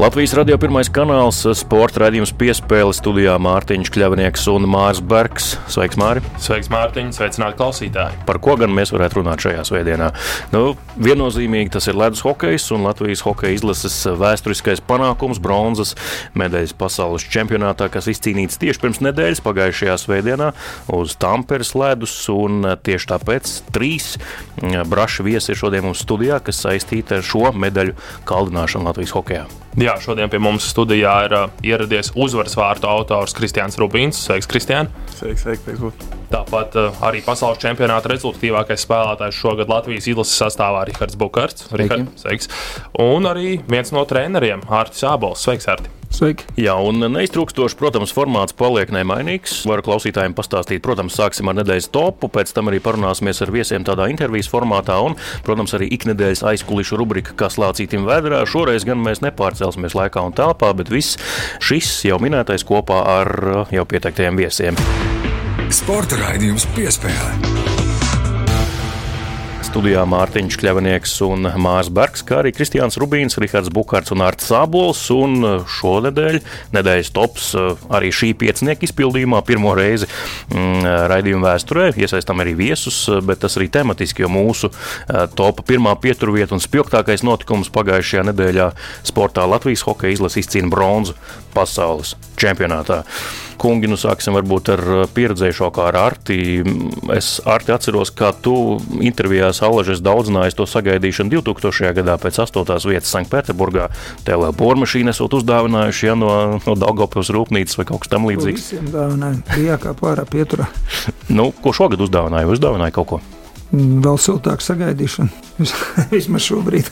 Latvijas radio pirmais kanāls, sporta raidījums piespēle studijā Mārtiņš Kļavnieks un Mārs Bergs. Sveiks, Māri! Sveiks, Mārtiņ! Sveicināti klausītāji! Par ko gan mēs varētu runāt šajā svētdienā? Nu, viennozīmīgi tas ir ledus hokejs un Latvijas hokeja izlases vēsturiskais panākums, bronzas medaļas pasaules čempionātā, kas izcīnīts tieši pirms nedēļas pagājušajā svētdienā uz Tamperes ledus. Tieši tāpēc trīs braši viesi ir šodien mums studijā, kas saistīti ar šo medaļu kaldināšanu Latvijas hokejā. Jā, šodien pie mums studijā ir uh, ieradies uzvaras vārtu autors Kristians Rubīns. Sveiks, Kristian! Sveiks, sveiks, sveiks. Tāpat uh, arī pasaules čempionāta rezultatīvākais spēlētājs šogad Latvijas izlases sastāvā Rihards Bukārts. Richard, sveiks! Un arī viens no treneriem Hārtis Ābols. Sveiks, Hārti! Sveiki! Jā, un neiztrūkstoši, protams, formāts paliek nemainīgs. Varu klausītājiem pastāstīt, protams, sāksim ar nedēļas topu, pēc tam arī parunāsimies ar viesiem tādā intervijas formātā, un, protams, arī iknedēļas aizkulisku rubrika, kas lācītim vēdā. Šoreiz gan mēs nepārcelsimies laikā un telpā, bet viss šis jau minētais kopā ar jau pieteiktajiem viesiem. Sporta raidījums piespēle. Studijā Mārtiņš Kļavnieks un Mārs Bergs, kā arī Kristiāns Rubīns, Rihards Bukārts un Arts Sābols. Un šonadēļ, nedēļas tops, arī šī piecinieka izpildījumā pirmo reizi mm, raidījuma vēsturē. Iesaistām arī viesus, bet tas arī tematiski, jo mūsu eh, topa pirmā pieturvieta un spilgtākais notikums pagājušajā nedēļā sportā Latvijas hokeja izlase izcīna bronzu pasaules čempionātā kungi, nu sāksim varbūt ar uh, pieredzējušāko ar Arti. Es Arti atceros, kā tu intervijā Salažas daudzinājis to sagaidīšanu 2000. gadā pēc 8. vietas Sanktpēterburgā. Tev vēl bormašīnu esot uzdāvinājuši ja, no, no Daugavpils rūpnīcas vai kaut kas tam līdzīgs. Visiem dāvināja, bija kā pārā pieturā. nu, ko šogad uzdāvināja? Uzdāvināja kaut ko? Vēl siltāka sagaidīšana. Vismaz šobrīd.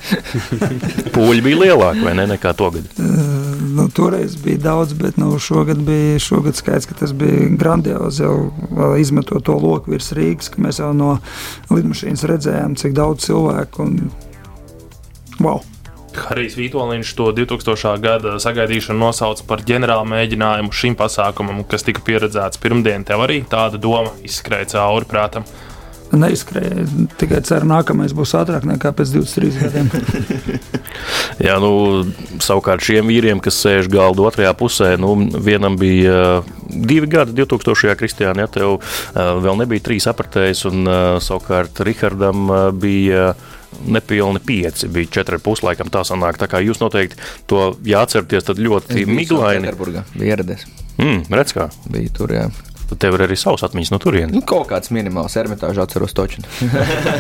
Pūļi bija lielāki vai ne nekā tagad? Uh, nu, toreiz bija daudz, bet nu, šogad bija šogad skaidrs, ka tas bija grandiozi. Jau izmetot to loku virs Rīgas, ka mēs jau no lidmašīnas redzējām, cik daudz cilvēku un wow! Harijs Vitoļņš to 2000. gada sagaidīšanu nosauca par ģenerālu mēģinājumu šim pasākumam, kas tika pieredzēts pirmdien. Tev arī tāda doma izskrēja cauri prātam neizskrēja. Tikai ceru, nākamais būs ātrāk nekā pēc 23 gadiem. Jā, nu, savukārt šiem vīriem, kas sēž galda otrajā pusē, nu, vienam bija divi gadi, 2000. kristiānā, ja tev vēl nebija trīs apritējis, un savukārt Rihardam bija nepilni pieci, bija četri puslaikam tā sanāk. Tā kā jūs noteikti to jāatcerieties, tad ļoti miglaini. Bija ieradies. Mm, redz kā. Bija tur, jā. Tad tev ir arī savs atmiņas no turienes. Nu, kaut kāds minimāls ermitāžs atceros toču.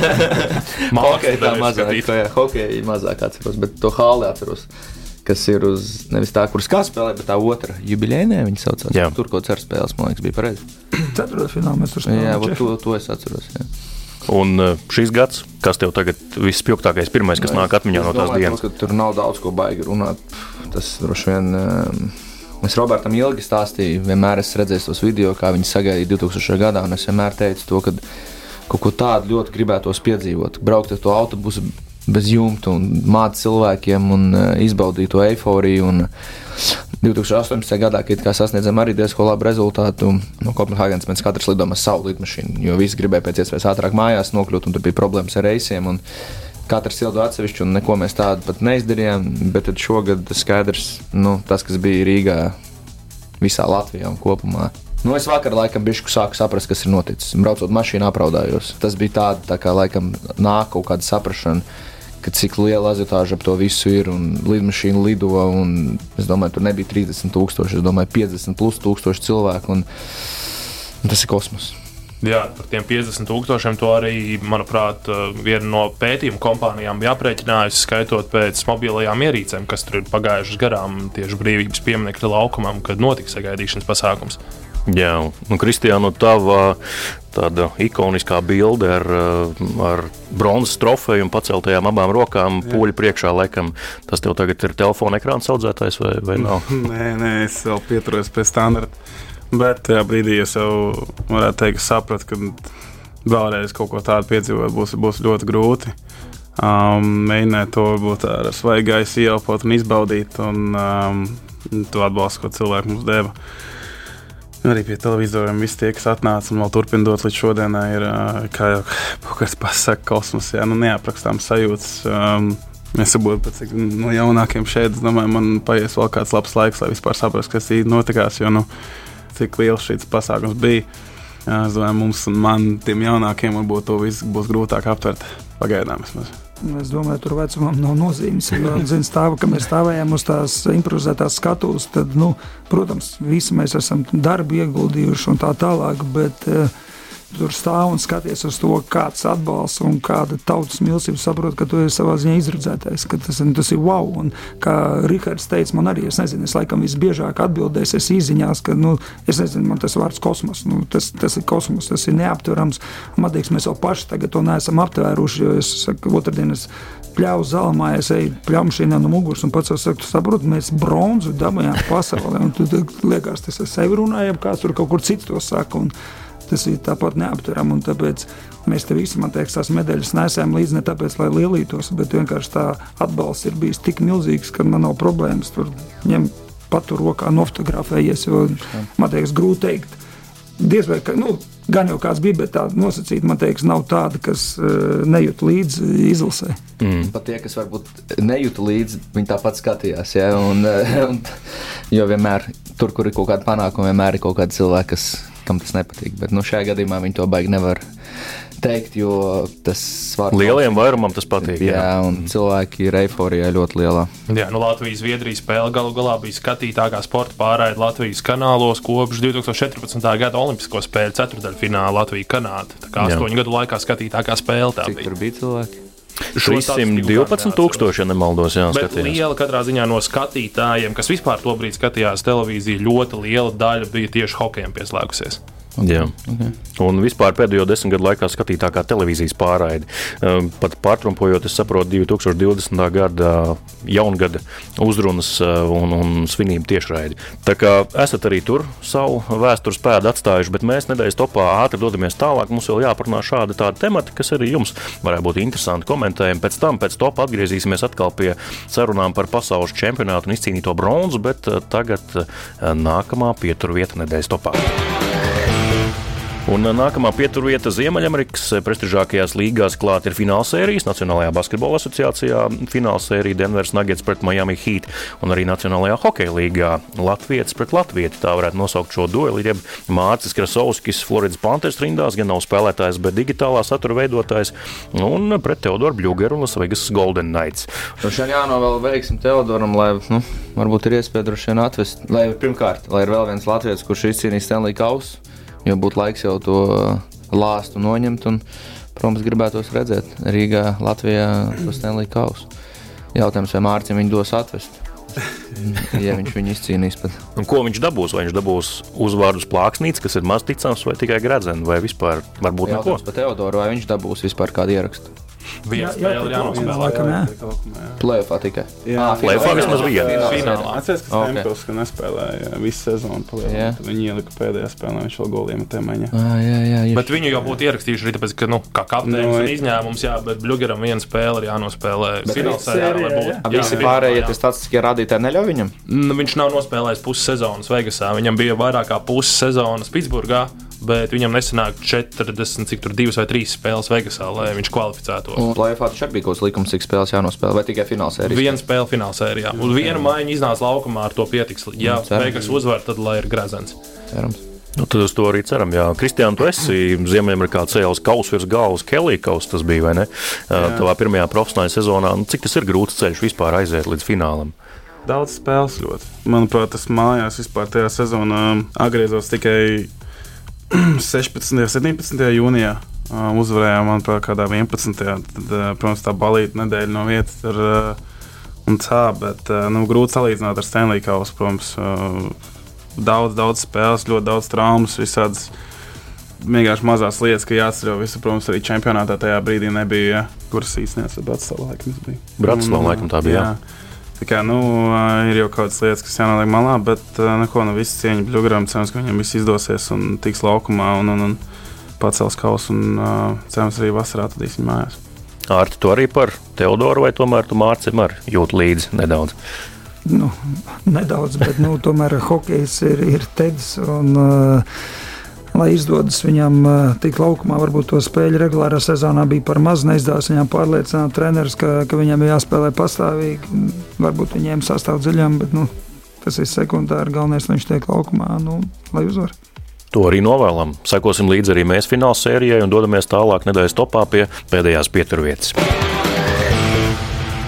Hokeja tā mazāk, jā, hokeja mazāk atceros, bet to hāli atceros. Kas ir uz nevis tā, kuras kā spēlē, bet tā otra jubileja, viņa saucās. Jā. Tur kaut kāds ar spēles, man liekas, bija pareizi. Ceturtfinālā mēs tur spēlējām. Jā, to, to es atceros. Jā. Un uh, šis gads, kas tev tagad vispilgtākais, pirmais, kas es, nāk atmiņā no tās domāju, dienas? Tur nav daudz ko baigi runāt. Tas droši vien. Es Robertam ilgi stāstīju, vienmēr esmu redzējis tos video, kā viņi sagaidīja 2000. gadā, un es vienmēr teicu to, ka kaut ko tādu ļoti gribētos piedzīvot. Braukt ar to autobusu bez jumta un mācīt cilvēkiem un uh, izbaudīt to eifóriju. Un 2018. gadā, kad sasniedzām arī diezgan labu rezultātu, no Kopenhāgenes mēs katrs lidojām ar savu lidmašīnu, jo visi gribēja pēc iespējas ātrāk mājās nokļūt, un tur bija problēmas ar reisiem. Un, katrs ildu atsevišķi, un neko mēs tādu pat neizdarījām. Bet šogad skaidrs, nu, tas, kas bija Rīgā, visā Latvijā un kopumā. Nu, es vakar laikam bišku sāku saprast, kas ir noticis. Braucot mašīnā, apraudājos. Tas bija tāds, tā kā laikam nāk kaut kāda saprašana, ka cik liela azotāža ap to visu ir un lidmašīna lido. Un es domāju, tur nebija 30 tūkstoši, es domāju, 50 plus tūkstoši cilvēku. Un, un tas ir kosmos. Jā, par tiem 50 tūkstošiem to arī, manuprāt, eh, viena no pētījuma kompānijām bija aprēķinājusi, skaitot pēc mobilajām ierīcēm, kas tur ir pagājušas garām tieši brīvības pieminiekta laukumam, kad notika sagaidīšanas pasākums. Jā, nu, Kristiāna, tava tāda ikoniskā bilde ar, ar bronzas trofeju un paceltajām abām rokām, pūļu priekšā, laikam, tas tev tagad ir telefona ekrāna audzētājs vai, vai nav? nē, nē, es vēl pieturos pie standarta. Bet tajā brīdī es jau varētu teikt, sapratu, ka vēlreiz kaut ko tādu piedzīvot būs, būs ļoti grūti. Um, mēģināt to varbūt ar svaigu gaisu ieelpot un izbaudīt, un um, to atbalstu, ko cilvēki mums deva. Arī pie televizoriem viss tie, kas atnāca un vēl turpina dot līdz šodienai, ir, kā jau kāds pasakā, kosmos, jā, nu, neaprakstām sajūtas. Um, Es saprotu, cik no jaunākiem šeit, es domāju, man paies vēl kāds labs laiks, lai vispār saprastu, kas īstenībā notikās. Jo, nu, cik liels šis pasākums bija. Es domāju, mums un man, tiem jaunākiem, varbūt to visu būs grūtāk aptvert pagaidām. Vismaz. Es domāju, tur vecumam nav nozīmes. Zinu, stāvu, ka mēs stāvējām uz tās improvizētās skatuves, tad, nu, protams, visi mēs esam darbu ieguldījuši un tā tālāk. Bet, uh, tur stāv un skaties uz to, kāds atbalsts un kāda tautas mīlestība saprot, ka tu esi savā ziņā izredzētais, ka tas, tas ir wow. Un, kā Rihards teica, man arī, es nezinu, es laikam visbiežāk atbildēju, es izziņās, ka, nu, es nezinu, man tas vārds kosmos, nu, tas, tas ir kosmos, tas ir neaptverams. Man liekas, mēs jau paši tagad to neesam aptvēruši, jo es saku, otrdien es pļāvu zālē, es eju pļāvmašīnā no muguras un pats saku, saprotu, mēs bronzu dabūjām pasaulē. Un tu liekas, tas ar sevi runājam, kāds tur kaut kur cits to saka. Un, tas ir tāpat neaptverami. Tāpēc mēs te visi, man liekas, tās medaļas nesam līdzi ne tāpēc, lai lielītos, bet vienkārši tā atbalsts ir bijis tik milzīgs, ka man nav problēmas tur ņemt patu rokā, nofotografējies. Man liekas, grūti teikt. Diez vai, ka, nu, gan jau kāds bija, bet tāda nosacīta, man liekas, nav tāda, kas uh, nejūt līdzi izlasē. Mm. Pat tie, kas varbūt nejūta līdzi, viņi tāpat skatījās. Ja? Un, un, jo vienmēr tur, kur ir kaut kāda panākuma, vienmēr ir kaut kādi cilvēki, kas kam tas nepatīk. Bet nu, šajā gadījumā viņi to baigi nevar teikt, jo tas var būt. Lieliem vairumam tas patīk. Jā, jā un cilvēki ir eiforijā ļoti lielā. Jā, nu Latvijas-Zviedrijas spēle galu galā bija skatītākā sporta pārraide Latvijas kanālos kopš 2014. gada Olimpisko spēļu ceturdaļfināla Latvija-Kanāda. Tā kā astoņu gadu laikā skatītākā spēle tā Cik bija. Tur bija cilvēki. 312, ja nemaldos, jā, bet skatījās. liela katrā ziņā no skatītājiem, kas vispār to brīdi skatījās televīziju, ļoti liela daļa bija tieši hokejam pieslēgusies. Jā. Okay. Un vispār pēdējo desmit gadu laikā skatītākā televīzijas pārraide. Ehm, pat pārtrumpojot, es saprotu, 2020. gada jaungada uzrunas eh, un, un svinību tiešraidi. Tā kā esat arī tur savu vēstures pēdu atstājuši, bet mēs nedēļas topā ātri dodamies tālāk. Mums vēl jāparunā šāda tāda temata, kas arī jums varētu būt interesanti komentējumi. Pēc tam, pēc topā atgriezīsimies atkal pie sarunām par pasaules čempionātu un izcīnīto bronzu, bet eh, tagad eh, nākamā pieturvieta nedēļas topā. Un nākamā pieturvieta Ziemeļamerikas prestižākajās līgās klāt ir finālsērijas. Nacionālajā basketbola asociācijā finālsērija Denveras Nuggets pret Miami Heat un arī Nacionālajā hokeja līgā Latvijas pret Latviju. Tā varētu nosaukt šo dueli. Jeb Mārcis Krasovskis, Floridas Panthers rindās, gan nav spēlētājs, bet digitālā satura veidotājs, un pret Teodoru Bļūgeru un Lasvegas Golden Knights. Nu, šodien jānovēl veiksim Teodoram, lai nu, varbūt ir iespēja droši vien atvest, lai pirmkārt, lai ir vēl viens latviečs, kurš izcīnīs Stanley Kausu jo būtu laiks jau to lāstu noņemt. Un, protams, gribētos redzēt Rīgā, Latvijā to Stanley Kausu. Jautājums, vai Mārcis viņu dos atvest? ja viņš viņu izcīnīs. Pat. Un ko viņš dabūs? Vai viņš dabūs uzvārdus plāksnītes, kas ir maz ticams, vai tikai gredzeni, vai vispār varbūt neko? Pat Teodoru, vai viņš dabūs vispār kādu ierakstu? Viena spēle jānospēlē. Laikam, jā. Plēfā tikai. Jā, plēfā vismaz viena. Finālā. Atceries, ka Stemkos, ka nespēlēja visu sezonu plēfā. Viņi ielika pēdējā spēlē, viņš vēl goliem tēmaņa. Ah, jā, jā, jā. Bet viņu jau būtu ierakstījuši arī tāpēc, ka, nu, kā kapteinis no, un izņēmums, jā, bet Blugeram viena spēle ir jānospēlē. Visi pārējie tas statistiskie rādītāji neļauj viņam? Nu, viņš nav nospēlējis pusi sezonas Vegasā. Viņam bija vairāk kā pusi sezonas Pitsburgā bet viņam nesanāk 40, cik tur divas vai trīs spēles Vegasā, lai viņš kvalificētos. Un Latvijā taču bija kaut kāds likums, cik spēles jānospēlē, vai tikai finālsērijā? Viena spēle finālsērijā. Un viena maiņa iznāca laukumā, ar to pietiks. Ja Vegas uzvar, tad lai ir grezens. Cerams. Nu, tad uz to arī ceram. Jā, Kristiāna, tu esi Ziemeļamerikā cēlis kausu virs galvas, Kelija kausa tas bija, vai ne? Jā. Tavā pirmajā profesionālajā sezonā. Nu, cik tas ir grūts ceļš vispār aiziet līdz finālam? Daudz spēles ļoti. Manuprāt, tas mājās vispār tajā sezonā atgriezos tikai 16. un 17. jūnijā um, uzvarējām, manuprāt, kādā 11. Tad, uh, protams, tā balīta nedēļa no vietas ir uh, un tā, bet uh, nu, grūti salīdzināt ar Stanley Kausu. Protams, daudz, daudz spēles, ļoti daudz traumas, visādas vienkārši mazās lietas, ka jāatcerās. Visu, protams, arī čempionātā tajā brīdī nebija, ja, kuras īstenībā Bratislava laikam bija. Bratislava laikam tā bija. Jā. Jā. Tā kā, nu, ir jau kaut kādas lietas, kas jānoliek malā, bet neko, nu, visu cieņu Bluegram. Cerams, ka viņam viss izdosies un tiks laukumā. Un, un, un, pacels kausu un cerams arī vasarā atradīs viņu mājās. Ārti, tu arī par Teodoru vai tomēr tu mārcim ar jūt līdzi nedaudz? Nu, nedaudz, bet nu, tomēr hokejs ir, ir teicis. Uh, lai izdodas viņam tik laukumā, varbūt to spēļu regulārā sezonā bija par maz. Neizdevās viņam pārliecināt treneris, ka, ka viņam ir jāspēlē pastāvīgi. Varbūt viņiem sastāv dziļām, bet nu, tas ir sekundāri. Galvenais, lai viņš tiek laukumā, nu, lai uzvarētu. To arī novēlam. Sekosim līdzi arī mēs fināla sērijai un dodamies tālāk nedēļas topā pie pēdējās pieturvietas.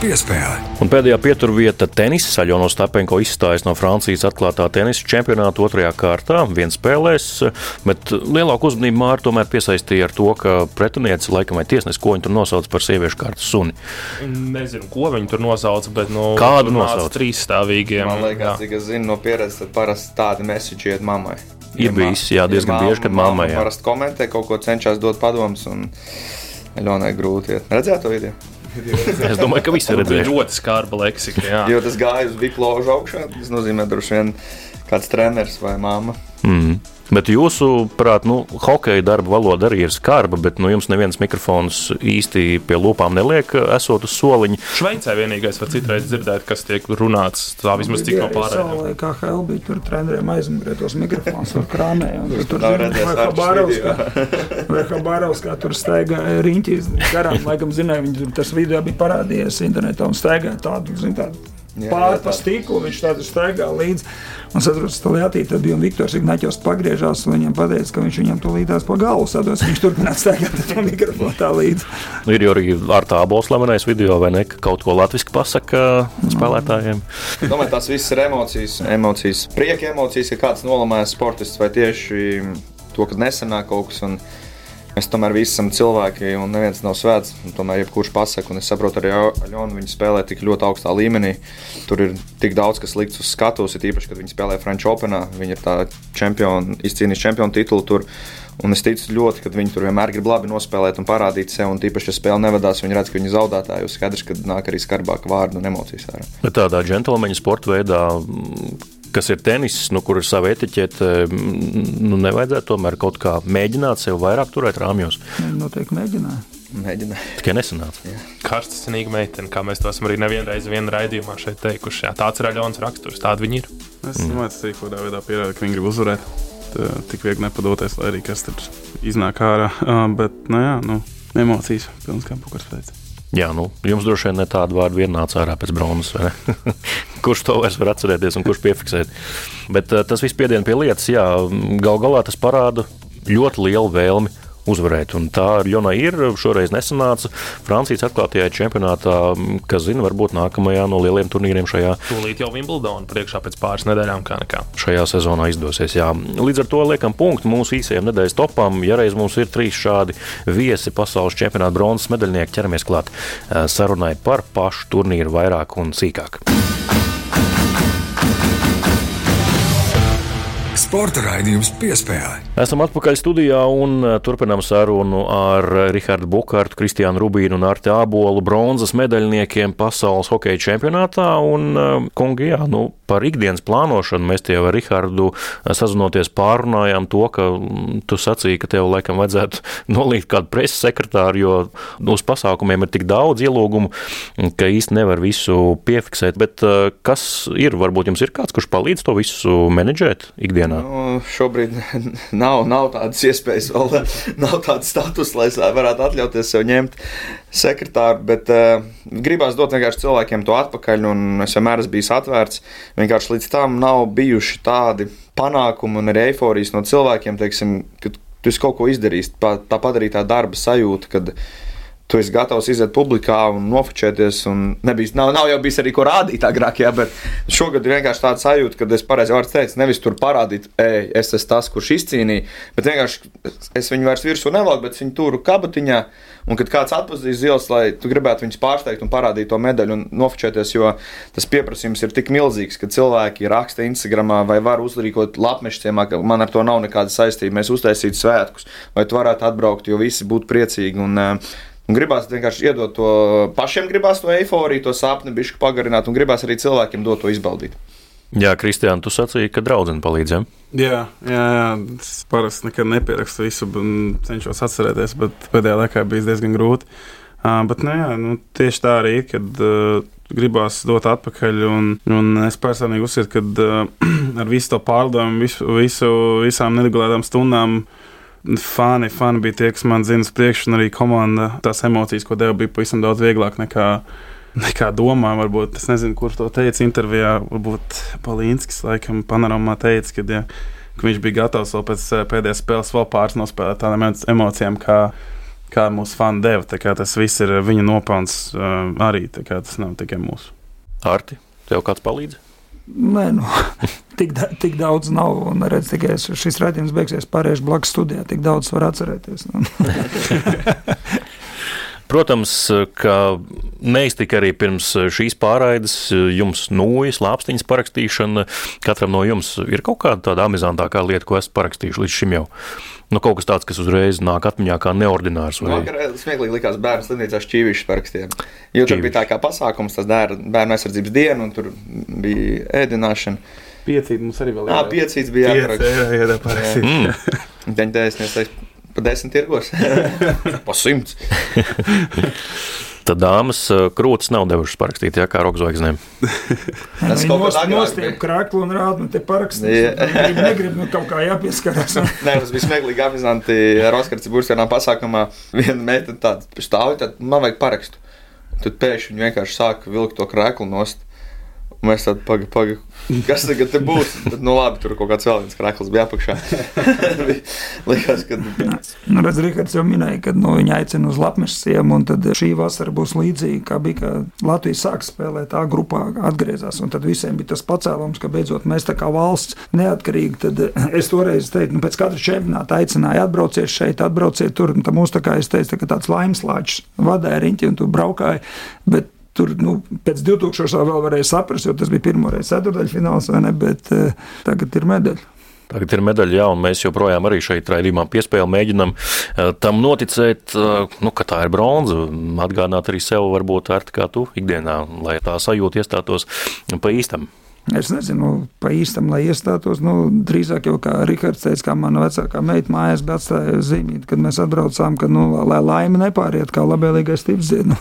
Piespēle. Un pēdējā pieturvieta - tenis. Aļona Stepenko izstājas no Francijas atklātā tenisa čempionāta otrajā kārtā. Viens spēlēs, bet lielāku uzmanību Mārta tomēr piesaistīja ar to, ka pretinieci, laikam, vai tiesnesis, ko viņi tur nosauc par sieviešu kārtas suni. Nezinu, ko viņi tur nosauca, bet nu, Kādu nosauca? Trīsstāvīgiem. Man liekas, cik es zinu no pieredzes, tad parasti tādi mēsīči iet mammai. Ir bijis, jā, diezgan bieži, kad mammai. Parasti komentē, kaut ko cenšas dot padomus, un Ļonai grūti iet. Redzēt to video? Es domāju, ka visi redzējuši. ļoti skarba leksika. Jā. Jo tas gāja uz bišu ložu augšā. Tas nozīmē, droši vien kāds treneris vai mamma. Mm. Bet jūsu prāt, nu, hokeja darba valoda arī ir skarba, bet nu, jums neviens mikrofons īsti pie lūpām neliek, esot uz soliņa. Šveicē vienīgais var citreiz dzirdēt, kas tiek runāts. Tā vismaz cik no pārējiem. Kā HL bija tur treneriem aizmugurē tos mikrofons krāmēja. un Tur vai Arčs Habārovs video. kā- vai Habārovs kā tur staigāja riņķis garām. Laikam zināja, viņi tur tas video bija parādījies internetā un staigāja tādu, zin, tādu. Jā, Pāri jā, pa tā. stiklu viņš tādu staigā līdzi. Un saprotu, Lietuvā tad bija un Viktors Ignaķos pagriežās un viņam pateica, ka viņš viņam to līdās pa galvu sados. Viņš turpināja staigāt ar to mikrofonu tā līdzi. Nu, Ir jau arī ar tā abols slavenais video, vai ne? ka Kaut ko latviešu pasaka spēlētājiem. Domāju, tās visas ir emocijas, emocijas. Prieka emocijas, ka kāds nolamājas sportists vai tieši to, ka nesenāk kaut kas. un Mēs tomēr visi esam cilvēki, un neviens nav svēts. Tomēr, jebkurš pasakā, un es saprotu, arī Aļona viņa spēlē tik ļoti augstā līmenī. Tur ir tik daudz, kas likts uz skatuves, ir īpaši, kad viņa spēlē French Openā. Viņa ir tā čempiona, izcīnījusi čempionu titulu tur. Un es ticu ļoti, ka viņi tur vienmēr grib labi nospēlēt un parādīt sev. Un tīpaši, ja spēle nevedās, viņi redz, ka viņi zaudētāji. Uz skaidrs, ka nāk arī skarbāka vārda un emocijas ārā. Bet tādā džentlmeņa sporta veidā, kas ir tenis, nu, kur ir sava etiķete, mm, nu, nevajadzētu tomēr kaut kā mēģināt sev vairāk turēt rāmjos. Noteikti mēģināja. Mēģināju. Tikai nesanāca. Karstasinīga meitene, kā mēs to esam arī nevienreiz vienā raidījumā šeit teikuši. Jā, tāds ir Aļons raksturs, tāda viņi ir. Es domāju, tas arī kaut kādā veidā pierāda, ka viņi grib uzvarēt. Tā, tik viegli nepadoties, lai arī kas tur iznāk ārā. Uh, bet, nu, jā, nu, emocijas pilnas kā pukars pēc. Jā, nu, jums droši vien ne tāda vārda vien nāca ārā pēc bronzas. kurš to vairs var atcerēties un kurš piefiksēt? Bet uh, tas viss piedien pie lietas, jā, gal galā tas parāda ļoti lielu vēlmi uzvarēt. Un tā ar Jonai ir. Šoreiz nesanāca Francijas atklātajā čempionātā, kas zina, varbūt nākamajā no lieliem turnīriem šajā, Tūlīt jau Wimbledona priekšā pēc pāris nedēļām, kā nekā. šajā sezonā izdosies. Jā. Līdz ar to liekam punktu mūsu īsajam nedēļas topam. Ja reiz mums ir trīs šādi viesi pasaules čempionāta bronzas medaļnieki, ķeramies klāt eh, sarunai par pašu turnīru vairāk un sīkāk. Sporta raidījums Piespēle. Esam atpakaļ studijā un eh, turpinām sarunu ar Rahardu Bukārtu, Kristiānu Rubīnu un Arti Ābolu bronzas medaļniekiem pasaules hokeja čempionātā. Un, eh, kungi, jā, nu, par ikdienas plānošanu mēs tie ar Rahardu sazinoties pārunājām to, ka mm, tu sacīji, ka tev laikam vajadzētu nolikt kādu preses sekretāru, jo uz pasākumiem ir tik daudz ielūgumu, ka īsti nevar visu piefiksēt. Bet eh, kas ir? Varbūt jums ir kāds, kurš palīdz to visu menedžēt ikdienā? Nu, šobrīd nav, nav tādas iespējas, vēl nav tāda status, lai es varētu atļauties sev ņemt sekretāru. Bet uh, gribās dot vienkārši cilvēkiem to atpakaļ, un es vienmēr esmu bijis atvērts. Vienkārši līdz tam nav bijuši tādi panākumi un arī eifórijas no cilvēkiem, teiksim, ka tu kaut ko izdarījis. Tā, tā padarītā darba sajūta, kad tu esi gatavs iziet publikā un nofočēties. Un nebijis, nav, nav jau bijis arī ko rādīt agrāk, jā, bet šogad ir vienkārši tāda sajūta, ka es pareizi varu teikt, nevis tur parādīt, ej, es esmu tas, kurš izcīnīja, bet vienkārši es viņu vairs virsū nevelku, bet viņu turu kabatiņā. Un kad kāds atpazīs zils, lai tu gribētu viņus pārsteigt un parādīt to medaļu un nofočēties, jo tas pieprasījums ir tik milzīgs, ka cilvēki raksta Instagramā vai var uzrīkot lapmešu ciemā, ka man ar to nav nekāda saistība. Mēs uztaisītu svētkus, vai tu varētu atbraukt, jo visi būtu priecīgi. Un, uh, Un gribās vienkārši iedot to pašiem, gribās to eifóriju, to sapni, bišķi pagarināt, un gribās arī cilvēkiem dot to izbaudīt. Jā, Kristiāna, tu sacīji, ka draudzene palīdzēja. Jā, jā, jā, es parasti nekad nepierakstu visu, un cenšos atcerēties, bet pēdējā laikā bija diezgan grūti. Uh, bet, nu, jā, nu, tieši tā arī, kad uh, gribās dot atpakaļ. Un, un es personīgi uzskatu, ka uh, ar visu to pārdomu, visu, visu, visām neregulētām stundām. Fani, fani bija tie, kas man zina uz priekšu, un arī komanda. Tās emocijas, ko deva, bija pavisam daudz vieglāk nekā, nekā domā. Varbūt es nezinu, kurš to teica intervijā. Varbūt Palīnskis, laikam, panorāmā teica, ka, ja, ka viņš bija gatavs vēl pēc pēdējās spēles vēl pāris nospēlēt tādām emocijām. Kā, kā mūsu fani deva. Tas viss ir viņa nopelns uh, arī. Tas nav tikai mūsu. Arti, tev kāds palīdz? Nē, nu, tik, da, tik daudz nav. Un redz, tikai šis redzējums beigsies pārējais blakus studijā. Tik daudz var atcerēties. Protams, ka neiztika arī pirms šīs pārraides jums nūjas, lāpstiņas parakstīšana. Katram no jums ir kaut kāda tāda amizantākā lieta, ko esat parakstījuši līdz šim jau. Nu, kaut kas tāds, kas uzreiz nāk atmiņā kā neordinārs. Vai... Man smieklīgi likās bērnu slimnīcā šķīvišķi parakstiem. Jo tur bija tā kā pasākums, tas bērnu aizsardzības diena, un tur bija ēdināšana. Piecīt mums arī vēl ir. Jā, piecīts bija jāparaksta. Jā, jā, jā, parakstīt. Deņdēs, Pa desmit tirgos. pa simts. Tad dāmas eh, krūtis nav devušas parakstīt, jā, kā rokzvaigznēm. Tas kaut kādā nostiepa krāklu un rāda, man te parakstīt. Negribu, negrib, nu kaut kā jāpieskarās. Nē, tas bija smieklīgi amizanti. Roskarts būs vienā pasākumā, viena meitene tāda stāvi, tad man vajag parakstu. Tad pēkšņi viņi vienkārši sāka vilkt to krāklu nost. Mēs tādu pagaidām, paga, kas tagad būs. Bet, nu, labi, tur kaut kāds vēl viens krāklis bija apakšā. Likās, ka. Nu, redz, Rihards jau minēja, ka nu, viņa aicina uz lapmešiem, un tad šī vasara būs līdzīga, kā bija, ka Latvija sāk spēlēt tā grupā, atgriezās, un tad visiem bija tas pacēlums, ka beidzot mēs tā kā valsts neatkarīgi, tad es toreiz teicu, nu, pēc katra čempionāta aicināju atbrauciet šeit, atbrauciet tur, un tam mūs tā kā es teicu, tā kā tāds laimeslāčs vadēja riņķi, un tu braukāji, bet Tur nu, pēc 2000. vēl varēja saprast, jo tas bija pirmoreiz ceturdaļfināls, vai ne? Bet uh, tagad ir medaļa. Tagad ir medaļa, jā, un mēs joprojām arī šeit raidījumā piespēli mēģinam uh, tam noticēt, uh, nu, ka tā ir bronza. Atgādināt arī sev, varbūt ar kā tu ikdienā, lai tā sajūta iestātos pa īstam. Es nezinu, pa īstam, lai iestātos. Nu, drīzāk jau kā Rihards teica, kā mana vecākā meita mājās bija atstājusi zīmīt, kad mēs atbraucām, ka, nu, lai laime nepāriet kā labvēlīgais tips dienu.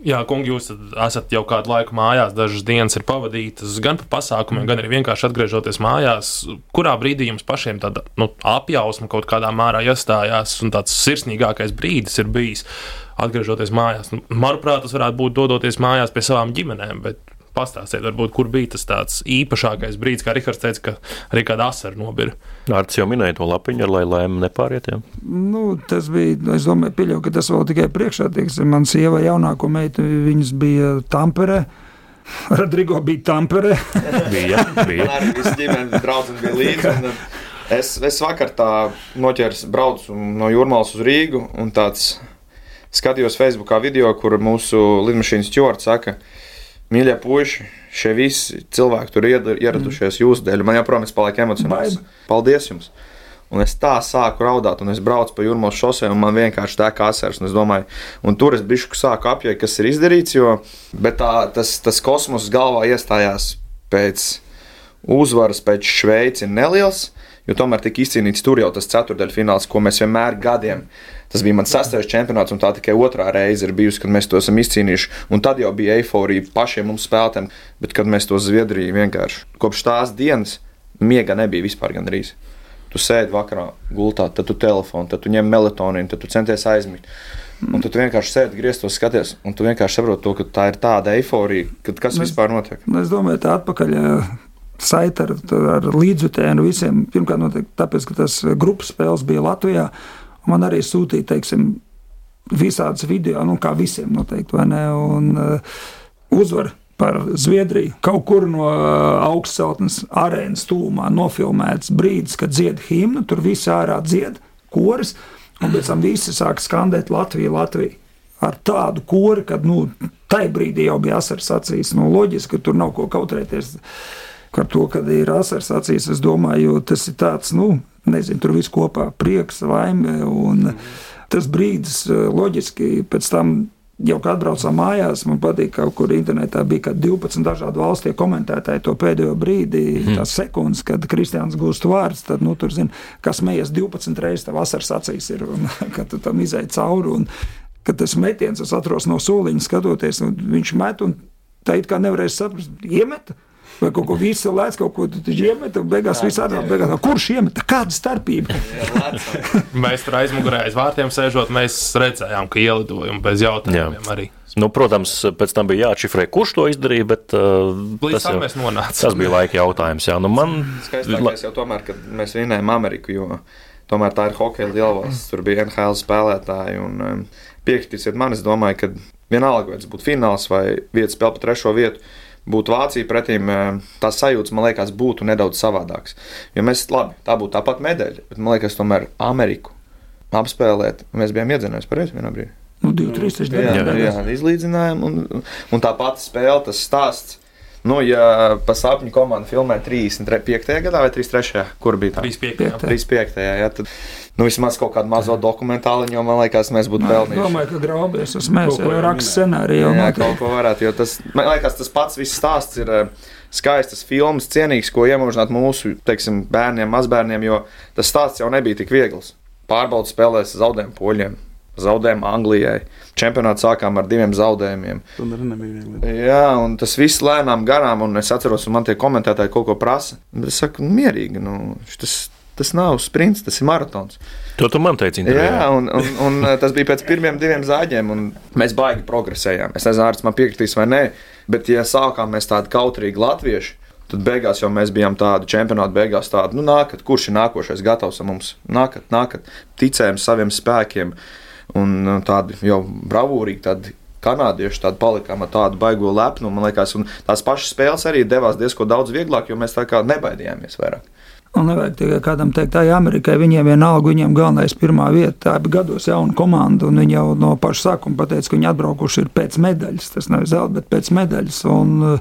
Jā, kungi, jūs esat jau kādu laiku mājās, dažas dienas ir pavadītas gan pa pasākumiem, gan arī vienkārši atgriežoties mājās. Kurā brīdī jums pašiem tāda nu, apjausma kaut kādā mērā iestājās un tāds sirsnīgākais brīdis ir bijis atgriežoties mājās? Nu, manuprāt, tas varētu būt dodoties mājās pie savām ģimenēm, bet pastāstiet, varbūt, kur bija tas tāds īpašākais brīdis, kā Rihards teica, ka arī kāda asara nobira. Nārts jau minēja to lapiņu, ar lai lēma nepāriet. Ja? Nu, tas bija, es domāju, pieļauju, ka tas vēl tikai priekšā. Teiksim, man sieva jaunāko meitu, viņas bija Tamperē. Rodrigo bija Tamperē. bija, bija. Arī viss ģimenes draugs bija līdzi. Un, es, es vakar tā noķēru braucu no Jūrmālas uz Rīgu un tāds skatījos Facebookā video, kur mūsu lidmašīnas ķorts saka, ka Mīļie puiši, šie visi cilvēki tur ieradušies mm. jūsu dēļ. Man joprojām ir paliek emocionāls. Paldies jums! Un es tā sāku raudāt, un es braucu pa jūrmālas šosei, un man vienkārši tā kā asars. Un, domāju, un tur es biju sāku apjēgt, kas ir izdarīts, jo tā, tas, tas kosmos galvā iestājās pēc uzvaras, pēc Šveices ir neliels, jo tomēr tika izcīnīts tur jau tas ceturdaļfināls, ko mēs vienmēr gadiem. Tas bija mans sastais čempionāts, un tā tikai otrā reize ir bijusi, kad mēs to esam izcīnījuši. Un tad jau bija eiforija pašiem mums spēlētājiem, bet kad mēs to Zviedriju vienkārši kopš tās dienas miega nebija vispār gandrīz. Tu sēdi vakarā gultā, tad tu telefonu, tad tu ņem melatonīnu, tad tu centies aizmigt. Un tu vienkārši sēdi, grieztos, skaties, un tu vienkārši saproti, to, ka tā ir tāda eiforija, kad kas es, vispār notiek. Es domāju, tā atpakaļ saite ar, ar līdzjutēju visiem. Pirmkārt, notiek, tāpēc, ka tas grupas spēles bija Latvijā. Man arī sūtīja, teiksim, visādas video, nu, kā visiem noteikti, vai ne? Un uh, uzvar par Zviedriju. Kaut kur no uh, augstceltnes arēnas tūmā nofilmēts brīdis, kad dzied himnu, tur visi ārā dzied koris, un pēc tam visi sāk skandēt Latviju, Latviju. Ar tādu kori, kad nu, tajā brīdī jau bija asars acīs. Nu, loģiski, ka tur nav ko kautrēties ar to, kad ir asars acīs. Es domāju, tas ir tāds, nu, nezinu, tur viss kopā - prieks, laime. Un tas brīdis, loģiski, pēc tam jau kad atbraucām mājās, man patīk, ka kaut kur internetā bija kaut 12 dažādu valstu komentētāji to pēdējo brīdi, mm. tās sekundes, kad Kristians gūst vārds, tad, nu, tur zina, kas mējas 12 reizes tev asars acīs ir, un kad tu tam izēj cauri, un kad tas metiens, es atros no soliņa skatoties, un viņš met, un tā it kā nevarēs saprast, iemeta, vai kaut ko visu lēc, kaut ko tu iemet, un beigās viss arī beigās. Kurš iemet? Kāda starpība? mēs tur aizmugurē aiz vārtiem sēžot, mēs redzējām, ka ielidojumi bez jautājumiem Jā. arī. Nu, protams, pēc tam bija jāatšifrē, kurš to izdarīja, bet uh, tas, jau, tas bija laika jautājums. Jā, nu man... Skaistākais jau tomēr, kad mēs vinējām Ameriku, jo tomēr tā ir hokeja lielvalsts, tur bija NHL spēlētāji. Un, um, piekritīsiet man, es domāju, ka vienalga, vai tas būtu fināls vai vietas spēle pa trešo vietu, būtu Vācija pretīm, eh, tās sajūtas, man liekas, būtu nedaudz savādākas. Jo mēs, labi, tā būtu tāpat medaļa, bet man liekas, tomēr Ameriku apspēlēt, mēs bijām iedzinējuši pareizi vienā brīdī. Nu, 2, 3, 4, jā, jā, jā, izlīdzinājām, un, un tā pati spēle, tas stāsts. Nu, ja pa sapņu komandu filmē 35. gadā vai 33. kur bija tā? 35. 35. Jā, tad nu, vismaz kaut kādu mazo dokumentālu, jo man liekas, mēs būtu pelnījuši. Es domāju, ka graubies uz mēs jau rakstu scenāriju. Jā, kaut ko varētu, jo tas, man liekas, tas pats viss stāsts ir eh, skaistas filmas, cienīgs, ko iemūžināt mūsu, teiksim, bērniem, mazbērniem, jo tas stāsts jau nebija tik viegls. Pārbaudas spēlēs zaudējumu poļiem. Zaudējām Anglijai. Čempionātā sākām ar diviem zaudējumiem. Jā, un tas viss lēnām garām, un es atceros, un man tie komentētāji kaut ko prasa. Es saku, nu, mierīgi. Nu, tas, tas nav sprints, tas ir maratons. To tu man teici, intervijā. Jā, un, un, un tas bija pēc pirmiem diviem zāģiem, un mēs baigi progresējām. Es nezinu, Arts man piekritīs vai nē, bet ja sākām mēs tādi kautrīgi latvieši, tad beigās jau mēs bijām tādi čempionāti, beigās tādi, nu, nākat, kurš ir nākošais gatavs mums, nākat, nākat, ticējam saviem spēkiem, un nu, tādi jau bravūrīgi, tādi kanādieši tādi palikām ar tādu baigo lepnumu, man liekas, un tās pašas spēles arī devās diezgan daudz vieglāk, jo mēs tā kā nebaidījāmies vairāk. Un nevajag tikai kādam teikt, tā ir Amerikai. Viņiem vienalga, viņiem galvenais pirmā vieta. Tā bija gados jauna komanda, un viņi jau no paša sākuma pateica, ka viņi atbraukuši ir pēc medaļas. Tas nav zelta, bet pēc medaļas. Un,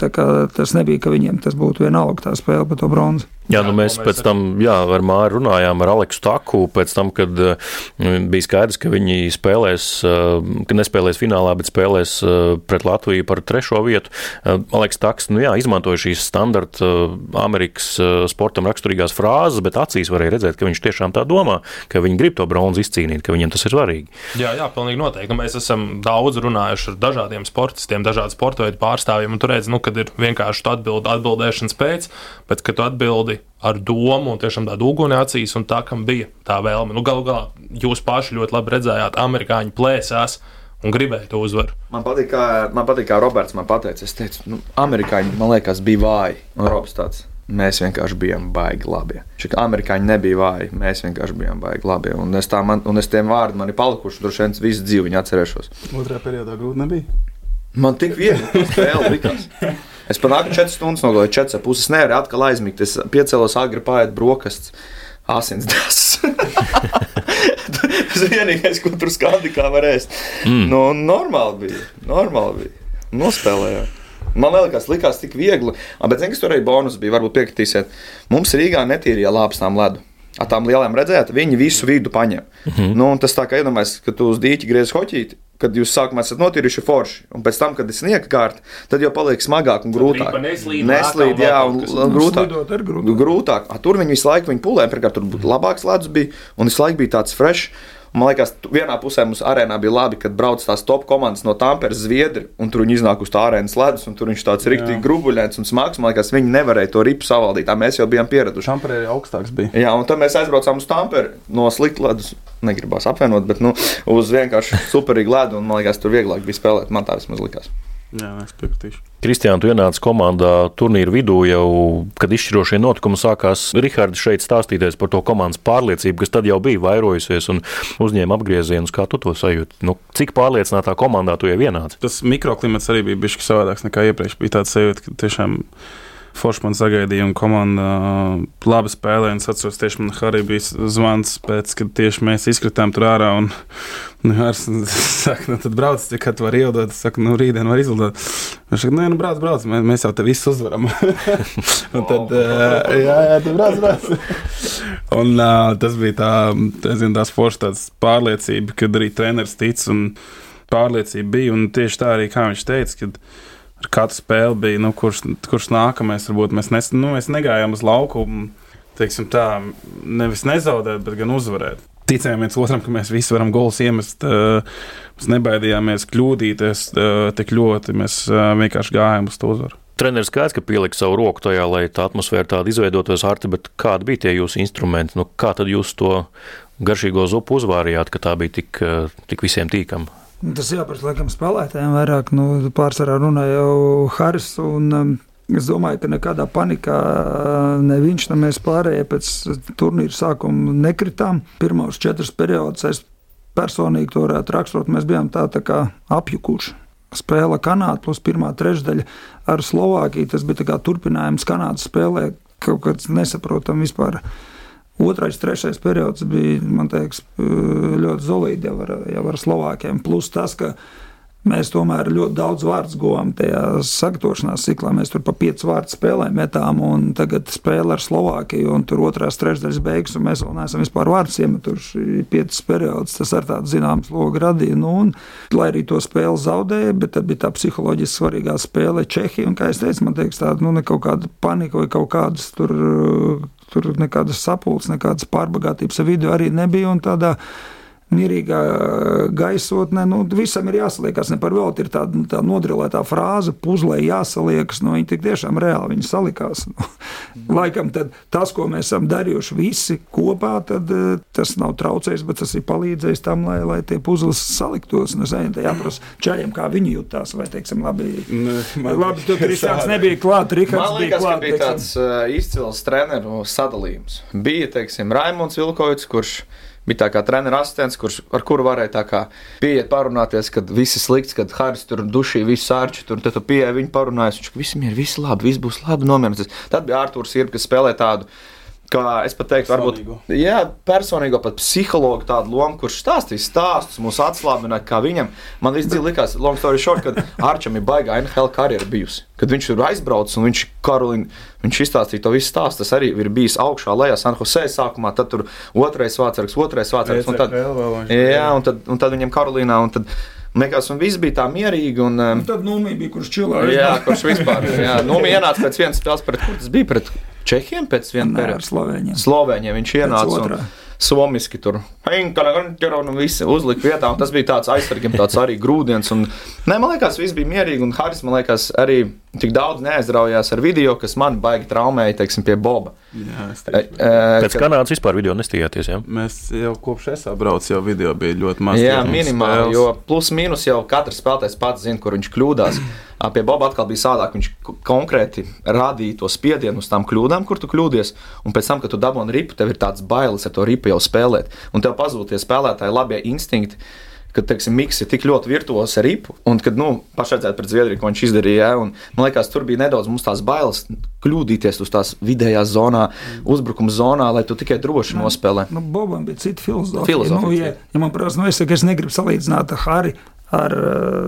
tas nebija, ka viņiem tas būtu vienalga tā spēle par to bronzu. Jā, nu mēs pēc tam jā, ar Māru runājām ar Aleksu Taku, pēc tam, kad nu, bija skaidrs, ka viņi spēlēs, ka nespēlēs finālā, bet spēlēs pret Latviju par trešo vietu. Aleks Taks, nu jā, izmantoja šīs standarta Amerikas sportam raksturīgās frāzes, bet acīs varēja redzēt, ka viņš tiešām tā domā, ka viņi grib to bronzu izcīnīt, ka viņiem tas ir svarīgi. Jā, jā, pilnīgi noteikti. Mēs esam daudz runājuši ar dažādiem sportistiem, dažādu sporta veidu pārstāvjiem, un tur redz, nu, kad ir vienkārši atbild, atbildēšanas pēc, bet, kad tu atbildi ar domu un tiešām tādu uguni acīs, un tā, kam bija tā vēlme. Nu, Galu galā jūs paši ļoti labi redzējāt, amerikāņi plēsās. Un gribēju to uzvaru. Man patīk, kā, man patīk, kā Roberts man teica. Es teicu, nu, amerikāņi, man liekas, bija vāji. Un Robs tāds mēs vienkārši bijām baigi labi. Šī amerikāņi nebija vāji, mēs vienkārši bijām baigi labi. Un es, man, un es tiem vārdiem man ir palikuši, droši vien visu dzīvi atcerēšos. Otrā periodā grūti nebija. Man tik viegli spēle likās. Es panāku 4 stundas, nogāju 4 puses. Nevaru atkal aizmigt. Es piecēlos agri pāriet brokastis. Asins dāsas. tas vienīgais, ko tur skandi kā var ēst. Mm. Nu, normāli bija. Normāli bija. Nospēlējām. Man liekas, likās tik viegli. Bet, zināms, kas tur arī bonus bija, varbūt piekritīsiet. Mums Rīgā netīrīja lāpstām ledu. Ar tām lielām redzējāt, viņi visu vidu paņem. Mm -hmm. nu, tas tā kā iedomājas, ka tu uz dīķi griezi hoķīt, kad jūs sākumā esat notīrījuši forši, un pēc tam, kad ir sniega kārta, tad jau paliek smagāk un grūtāk. Neslīd, neslīd jā, un, un grūtāk. grūtāk. grūtāk. A, tur viņi visu laiku pulē, pirmkārt, tur būtu labāks ledus bija, un visu laiku bija tāds frešs. Man liekas, vienā pusē mums arēnā bija labi, kad brauc tās top komandas no Tamperes, Zviedri, un tur viņi iznāk uz tā arēnas ledus, un tur viņš tāds rīktīgi grubuļēns un smags. Man liekas, viņi nevarēja to ripu savaldīt. Tā mēs jau bijām pieraduši. Tamperē augstāks bija. Jā, un tad mēs aizbraucām uz Tamperi no slikta ledus. Negribās apvienot, bet nu, uz vienkārši superīgu ledu, un man liekas, tur vieglāk bija spēlēt. Man tā vismaz likās. Jā, es piekritīšu. Kristiāna, tu ienāci komandā turnīra vidū jau, kad izšķirošie notikumi sākās. Rihards šeit stāstīties par to komandas pārliecību, kas tad jau bija vairojusies un uzņēma apgriezienus. Kā tu to sajūti? Nu, cik pārliecinātā komandā tu ienāci? Tas mikroklimats arī bija bijis savādāks nekā iepriekš. Bija tāds sajūta, ka tiešām Forši man sagaidīja, un komanda uh, labi spēlēja. Es atceros, tieši man arī bija zvans, pēc, kad tieši mēs izkritām tur ārā. Un, nu, Jārs saka, nu, tad brauc, kad var ielidot. Es saku, nu, rītdien var izlidot. Viņš saka, nē, nu, brauc, brauc, mēs, mēs jau te visu uzvaram. un tad, uh, jā, jā, tu brauc, brauc. un uh, tas bija tā, zinu, tās foršas pārliecība, kad arī treneris tic. Un, pārliecība bija. Un tieši tā arī, kā viņš teica, kad ar katru spēli bija, nu, kurš, kurš nākamais, varbūt mēs, nes, nu, mēs negājām uz lauku, teiksim tā, nevis nezaudēt, bet gan uzvarēt. Ticējām viens otram, ka mēs visi varam gols iemest. Mēs nebaidījāmies kļūdīties tik ļoti. Mēs vienkārši gājām uz to uzvaru. Treneris skaidrs, ka pielika savu roku tajā, lai tā atmosfēra tāda izveidotos arti, bet kādi bija tie jūsu instrumenti? Nu, kā tad jūs to garšīgo zupu uzvārījāt, ka tā bija tik, tik visiem tīkama? Nu, tas jāprasa laikam spēlētājiem vairāk. Nu, pārsvarā runāja jau Haris. Un, um, Es domāju, ka nekādā panikā ne viņš, ne mēs pārējie pēc turnīra sākuma nekritām. Pirmos četrus periodus es personīgi to varētu raksturot. Mēs bijām tā, tā kā apjukuši. Spēle Kanāda plus pirmā trešdaļa ar Slovākiju. Tas bija turpinājums Kanādas spēlē, kaut kas nesaprotams vispār. Otrais, trešais periods bija, man liekas, ļoti zelīts jau, ar, jau ar Slovākiem. Plus tas, ka mēs tomēr ļoti daudz vārdu guvām tajā sagatavošanās ciklā. Mēs tur pa piecus vārdu spēlēm metām, un tagad spēle ar Slovākiju, un tur otrās trešdaļas beigas, un mēs vēl neesam vispār vārdus iemetuši piecus periodus. Tas ar tādu zināmu slogu radīja. Nu, un, lai arī to spēli zaudēja, bet tad bija tā psiholoģiski svarīgā spēle Čehija, un, kā es teicu, man liekas, tāda nu, ne kaut kāda panika vai kaut kādas tur tur nekādas sapulces, nekādas pārbagātības vidū arī nebija. Tādā mierīgā gaisotnē, nu, visam ir jāsaliekas. Ne par velti ir tāda tā nodrilētā frāze, puzlē jāsaliekas. Nu, viņi tik tiešām reāli viņi salikās. Nu, laikam tas, ko mēs esam darījuši visi kopā, tad, tas nav traucējis, bet tas ir palīdzējis tam, lai, lai tie puzles saliktos. Nu, zini, jāprasa čaļiem, kā viņi jutās. Vai, teiksim, labi, ne, man, labi tu Kristiāns nebija klāt, Rihards bija klāt. Bija tāds uh, izcils treneru sadalījums. Bija, teiksim, Raimons Vilkovics, kurš bija tā kā treneris asistents, kurš, ar kuru varēja pieiet, parunāties, kad viss ir slikts, kad Haris tur dušī visu ārču, tur tu pieeja viņu parunājas, viņš ka visam ir viss labi, viss būs labi nomierināts. Tad bija Artūrs Irba, kas spēlē tādu kā es pat teiktu, varbūt jā, personīgo, pat psihologu tādu lomu, kurš stāstīja stāstus, mūs atslābināja, kā viņam. Man viss dzīve likās, long story short, kad Arčam ir baigā NHL karjera bijusi. Kad viņš tur aizbraucis un viņš, Karolīna, viņš izstāstīja to visu stāstu, tas arī ir bijis augšā lejā San Jose sākumā, tad tur otrais vācerks, otrais vācerks. Un tad, jā, un tad, un tad viņam Karolīnā. Un tad, Likās, un viss bija tā mierīgi. Un, un tad Numija bija, kurš čilāja. Jā, kurš vispār. Jā, Numija ienāca pēc vienas spēles, pret kur tas bija pret Čehiem pēc viena perioda. Slovēņiem. Slovēņiem viņš ienāca. Un, somiski tur un visi uzlika vietā. Tas bija tāds aizsargiem, tāds arī grūdienis. Un, ne, man liekas, viss bija mierīgi. Un Haris, man liekas, arī tik daudz neaizraujās ar video, kas man baigi traumēja, teiksim, pie Boba. Jā, e, e, Pēc ka... Kanādas vispār video nestījāties, jā? Mēs jau kopš es braucu, jau video bija ļoti maz. Jā, minimāli, spēles. jo plus mīnus jau katrs spēlētājs pats zina, kur viņš kļūdās. Pie Boba atkal bija sādāk, viņš konkrēti rādīja to spiedienu uz tām kļūdām, kur tu kļūdies, un pēc tam, kad tu dabūji ripu, tev ir tāds bailes ar to ripu jau spēlēt, un tev pazūd tie spēlētāji labie instinkti kad teiksim, Miks ir tik ļoti virtuos ar ripu, un kad nu, pašredzēt pret Zviedriju, ko viņš izdarīja. Ja, un, man liekas, tur bija nedaudz tās bailes kļūdīties uz tās vidējās zonā, uzbrukuma zonā, lai tu tikai droši nu, nospēlē. Nu, Bobam bija cita filozofija. filozofija. Nu, ja, ja man prasa, nu, es, saku, es negribu salīdzināt ar Harry. Ar,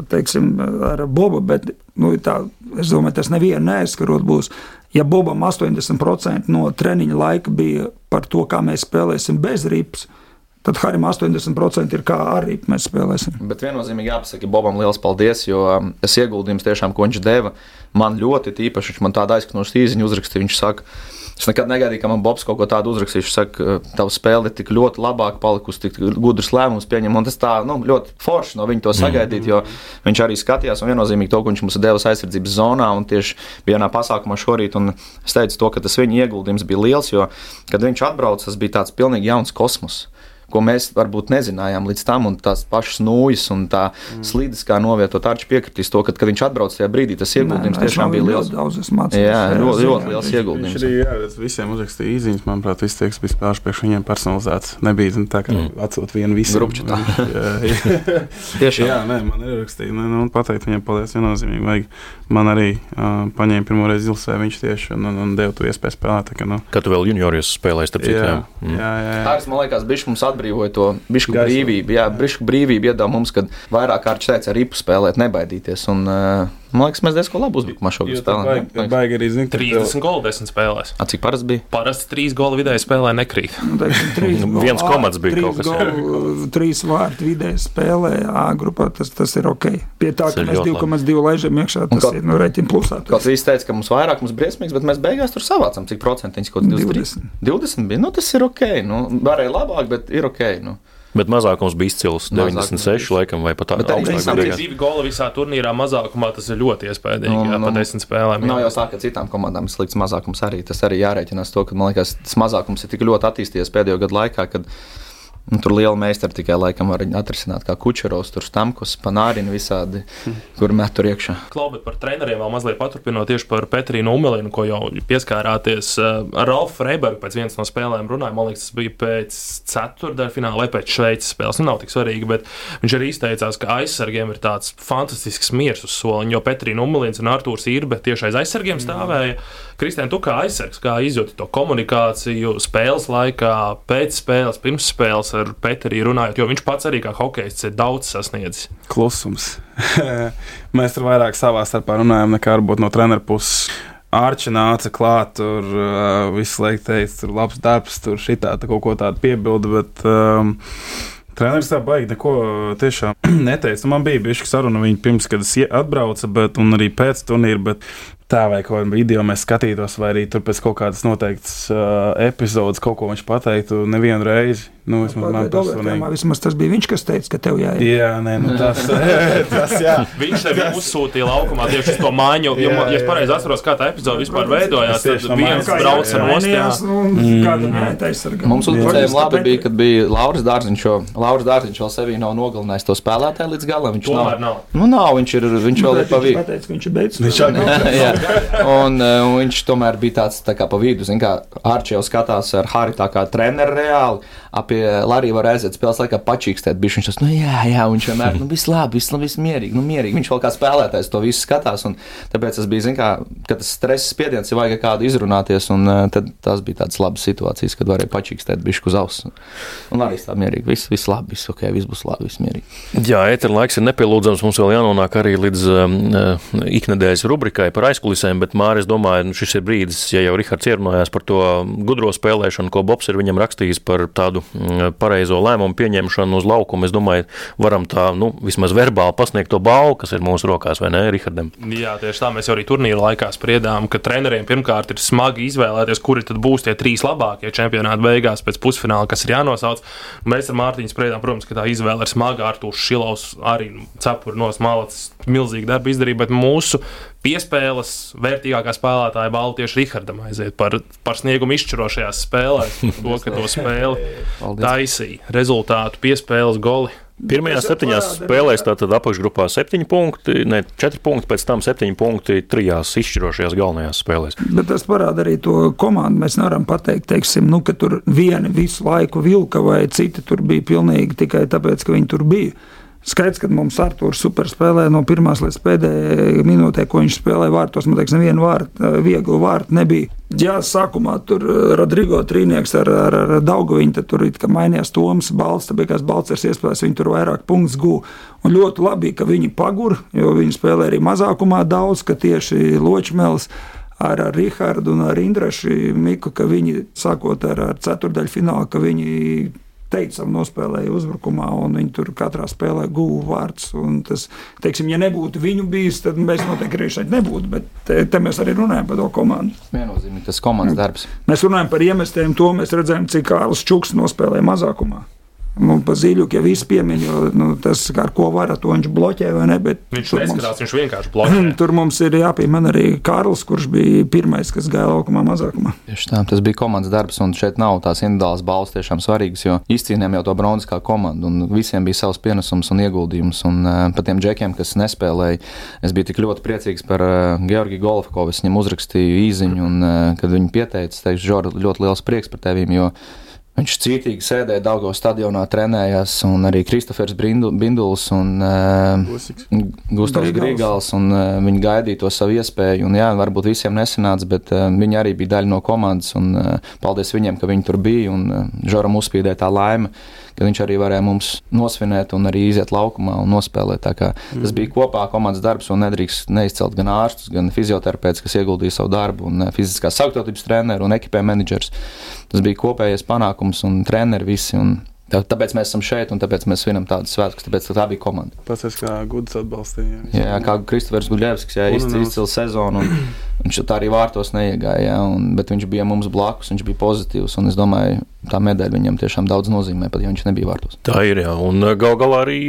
teiksim, ar Bobu, bet nu, tā, es domāju, tas nevienu neaizskarot būs. Ja Bobam 80% no treniņa laika bija par to, kā mēs spēlēsim bez rips, tad tad Harim 80% ir kā arī mēs spēlēsim. Bet viennozīmīgi jāpasaka Bobam liels paldies, jo um, tas ieguldījums tiešām, ko viņš deva, man ļoti tīpaši, viņš man tādu aizknošu īziņu uzrakstīja. Viņš saka, es nekad negaidīju, ka man Bobs kaut ko tādu uzrakstīs. Viņš saka, tava spēle ir tik ļoti labāk palikusi, tik gudrs lēmums pieņem, un tas tā, nu, ļoti forši no viņa to sagaidīt, jo viņš arī skatījās un viennozīmīgi to, ko viņš mums devis aizsardzības zonā, un tieši vienā pasākumā šorīt, un es teicu to, ka tas viņa ieguldījums bija liels, jo, kad viņš atbrauca, tas bija tāds pilnīgi jauns kosmos ko mēs varbūt nezinājām līdz tam, un tās pašas nūjas un tā mm. slīdes, kā novietot arču piekritīs to, ka, kad viņš atbrauc tajā brīdī, tas ieguldījums Nē, tiešām bija liels. Daudz es mācījos. Jā, ļoti, ļoti liels ieguldījums. Viņš arī jā, visiem uzrakstīja īziņas, manuprāt, viss teiks bija spēlēts priekš viņiem personalizēts. Nebija zin, tā, ka mm. atsūt vienu visu. Grupču tā. Tieši jā, nē, man ir rakstīja, nu, nu, pateikt viņiem paldies viennozīmīgi. Vajag. Man arī uh, paņēma pirmo reizi Zilsē, viņš tieši un, un, un deva to iespēju spēlēt. Tā, ka, nu. Kad tu vēl juniorijas spēlēji, starp citu. Jā, mm. jā, jā. jā. Tārs, man liekas, bišķi mums atbrīvoja to bišku brīvību. Jā, bišku brīvību iedod mums, kad vairāk kārt teica ar ripu spēlēt, nebaidīties. Un, uh, Man liekas, mēs diezgan labi Jo tā spēlējām. baigi- arī zina, ka 30 goli 10 spēlēs. A, cik parasti bija? Parasti 3 goli vidēji spēlē nekrīt. Nu, Nu, viens komats bija trīs kaut kas, golu, Trīs vārtu vidēji spēlē A grupā, tas, tas ir ok. Pie tā, ka mēs ļoti 2,2 laižam iekšā, tas kā- ir nu, reiķina plusā. Kāds īsti teica, ka mums vairāk mums briesmīgs, bet mēs beigās tur savācām cik procentiņus, kaut 23. 20 bija. Nu, tas ir ok. Nu, varēja labāk, bet ir ok. Nu. Bet mazākums bija izcils. Mazākums 96, bija. laikam, vai pat bija Tie beigās. divi goli visā turnīrā mazākumā tas ir ļoti iespaidīgi. Nu, Jā, nu, pa 10 spēlēm. Nav jau tā, ka citām komandām ir slikts mazākums arī. Tas arī jārēķinās to, ka man liekas, tas mazākums ir tik ļoti attīstījies pēdējo gadu laikā, kad nu, tur liela meistara tikai laikam var atrisināt, kā kučeros, tur stamkus, panārinu visādi, kur met tur iekšā. Klau, bet par treneriem vēl mazliet paturpinot tieši par Petrīnu Umelinu, ko jau pieskārāties. Uh, Ralf Freiberg pēc vienas no spēlēm runāja, man liekas, tas bija pēc ceturtdaļa fināla pēc Šveices spēles. Nu, nav tik svarīgi, bet viņš arī izteicās, ka aizsargiem ir tāds fantastisks miers uz soliņa, jo Petrīna Umelins un Artūrs Irbe tieši aiz aizsargiem stāvēja. Kristēn, tu kā aizsargs, kā izjūti to komunikāciju spēles laikā, pēc spēles, pirms spēles ar Petrīnu runājot, jo viņš pats arī kā hokejists ir daudz sasniedzis. klusums. Mēs tur vairāk savā starpā runājam, nekā varbūt no treneru puses. Arčī nāca klāt, tur uh, viss laiks teica, tur labs darbs, tur šitā tā kaut ko tādu piebildu, bet um, treneris tā baigi neko tiešām neteica. Nu, Man bija bijusi saruna viņa pirms, kad es atbraucu, bet arī pēc turnīra, bet tā vai kādā video mēs skatītos, vai arī tur pēc kaut kādas noteiktas uh, epizodes kaut ko viņš pateiktu nevienu reizi. Nu, vismaz man personīgi. Vismaz tas bija viņš, kas teica, ka tev jāiet. Jā, nē, nu tas, tas jā. Viņš tevi uzsūtīja laukumā tieši to māju. Jo, Jā, ja es jā. pareizi atceros, kā tā epizode vispār veidojās, tad no viens brauca jā. nost. jā. Nu, aizsargāt? Mums uzbrucējiem labi bija, kad bija Lauris Dārziņš, Lauris Dārziņš vēl sevi nav nogalinājis to spēlētāju līdz galam. Viņš Tomēr nav. nav. Nu, nav, viņš, ir, viņš vēl ir pa vidu. Pateic, ka viņš ir beidzis. Jau un, eh, un viņš tomēr bija tāds tā kā pa vidu. Zin, kā Arčēvs skatās ar Hariju tā kā treneru reāli. Apie Lariju var aiziet spēles laikā pačīkstēt. Viņš viņš tas, nu jā, jā, un viņš vienmēr, nu viss labi, viss, viss mierīgi, nu mierīgi. Viņš vēl kā spēlētājs to visu skatās. Un tāpēc tas bija, zin kā, ka tas stress spiediens ir vajag kādu izrunāties. Un eh, tad tas bija tāds labs situācijas, kad varēja pačīkstēt bišku uz auss. Un arī tā mierīgi, viss, viss labi, viss ok, viss būs labi, viss mierīgi. Jā, ēteru laiks ir nepielūdzams. Mums vēl jānonāk arī līdz um, iknedēļas rubrikai par aizkulisēm, bet Mārcis domāja, nu, šis ir brīdis, ja jau Rihards ierunājās par to gudro spēlēšanu, ko Bobs ir viņam rakstījis par tādu mm, pareizo lēmumu pieņemšanu uz laukumu. Es domāju, varam tā, nu, vismaz verbāli pasniegt to balvu, kas ir mūsu rokās, vai ne, Rihardam? Jā, tieši tā mēs arī turnīra laikā spriedām, ka treneriem pirmkārt ir smagi izvēlēties, kuri tad būs tie trīs labākie čempionāta beigās pēc pusfināla, kas ir jānosauc. Mēs ar Mārtiņu spriedām, protams, ka tā izvēle ir smaga. Artūrs Šilovs arī cepur no smalas milzīgu darbu izdarīja, bet mūsu piespēles vērtīgākā spēlētāja balva tieši Rihardam aiziet par, par sniegumu izšķirošajās spēlēs. To, ka to spēli taisīja, rezultātu, piespēles goli. Jau septiņās spēlēs tātad apakšgrupā septiņi punkti, ne četri punkti, pēc tam septiņi punkti trijās izšķirošajās galvenajās spēlēs. Bet tas parāda arī to komandu. Mēs nevaram pateikt, teiksim, nu, ka tur vieni visu laiku vilka vai citi tur bija pilnīgi tikai tāpēc, ka viņi tur bija. Skaidrs, ka mums Arthurs super spēlē no pirmās līdz pēdējai minūtē, ko viņš spēlēja vārtos. Man liekas, nevienu vārtu, vieglu vārtu nebija. Jā, sākumā tur eh, Rodrigo trīnieks ar, ar, ar Daugoviņu, tad tur kā mainījās Toms Balts, tad beigās Balts ir iespējas, viņi tur vairāk punktus guva. Un ļoti labi, ka viņi pagur, jo viņi spēlē arī mazākumā daudz, ka tieši Ločmēls ar, ar Rihardu un ar Indrašu Miku, ka viņi sākot ar, ar ceturdaļu finālu, ka viņi teicam, nospēlēja uzbrukumā, un viņi tur katrā spēlē guva vārds. un Tas, teiksim, ja nebūtu viņu bijis, tad mēs noteikti arī šeit nebūtu. Bet te, te mēs arī runājam par to komandu. Viennozīmīgi tas komandas darbs. Mēs runājam par iemestiem, to mēs redzējām, cik Kārlis Čuks nospēlēja mazākumā. Nu, pa ziļu, ja viss piemin, jo nu, tas, ar ko var, to viņš bloķē vai ne. bet Viņš tur mums- neskatās, viņš vienkārši bloķē. Tur mums ir jāpiemina arī Kārlis, kurš bija pirmais, kas gāja laukumā mazākumā. Tieši tā, tas bija komandas darbs, un šeit nav tās individuālas balvas tiešām svarīgas, jo izcīnījām jau to bronzas kā komandu, un visiem bija savs pienesums un ieguldījums. Un uh, pat tiem džekiem, kas nespēlēja, es biju tik ļoti priecīgs par uh, Georgiju Golfkovu. Es viņam uzrakstīju īziņu, un uh, kad viņi pieteica, es teikšu, Žor, ļoti liels prieks par tevīm, jo Viņš cītīgi sēdēja Dāngavas stadionā, trenējās, un arī Kristofers Binduls un uh. Gustavs. Grīgals. Un, uh, viņi gaidīja to savu iespēju. Un, jā, varbūt visiem nesanāca, bet uh, viņi arī bija daļa no komandas. Un, uh, paldies viņiem, ka viņi tur bija. Un uh, Žoram uzspīdēja tā laime, kad viņš arī varēja mums nosvinēt un arī iziet laukumā un nospēlēt. Kā Tas bija kopā komandas darbs un nedrīkst neizcelt gan ārstus, gan fizioterapeits, kas ieguldīja savu darbu, un eh, fiziskās sagatavotības treneru un ekipē menedžers. Tas bija kopējais panākums un treneri visi. Un Tā, tāpēc mēs esam šeit, un tāpēc mēs svinam tādus svētkus. Tāpēc tā bija komanda. Pats es kā gudrs atbalstīju. Jā, kā Kristofers Guļevskis, jā, izcili izcil sezonu. Viņš tā arī vārtos neiegāja, jā, un, bet viņš bija mums blakus, viņš bija pozitīvs. Es domāju, tā medaļa viņam tiešām daudz nozīmē, pat ja viņš nebija vārtos. Tā ir, jā, un uh, gal galā arī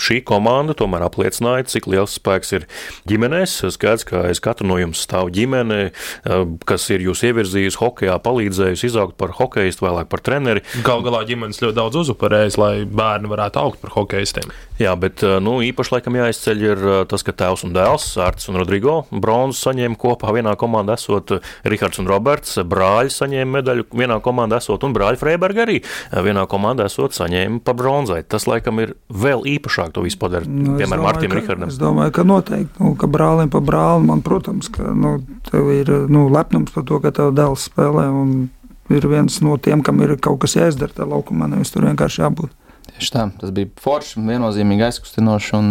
šī komanda tomēr apliecināja, cik liels spēks ir ģimenēs. Skaidrs, ka aiz katru no jums stāv ģimene, uh, kas ir jūs ievirzījusi hokeja, palīdzējusi izaugt par hokeistu, vēlāk par treneri. Gal galā ģimenes ļoti daudz uzuparējis, lai bērni varētu augt par hokeistiem. Jā, bet uh, nu, īpaši laikam jāizceļ ir tas, ka tēvs un dēls, Arts un Rodrigo, bronzu saņēma kopā vienā komandā esot Rihards un Roberts, brāļi saņēma medaļu vienā komandā esot un brāļi Freiberga arī vienā komandā esot saņēma pa bronzai. Tas laikam ir vēl īpašāk to visu padara, nu, piemēram, Martim Rihardam. Es domāju, ka noteikti, nu, ka brālim pa brāli, man, protams, ka nu, tev ir nu, lepnums par to, ka tev dēls spēlē un ir viens no tiem, kam ir kaut kas jāizdara tajā laukumā, nevis tur vienkārši jābūt. Tieši tā, tas bija forši, viennozīmīgi aizkustinoši, un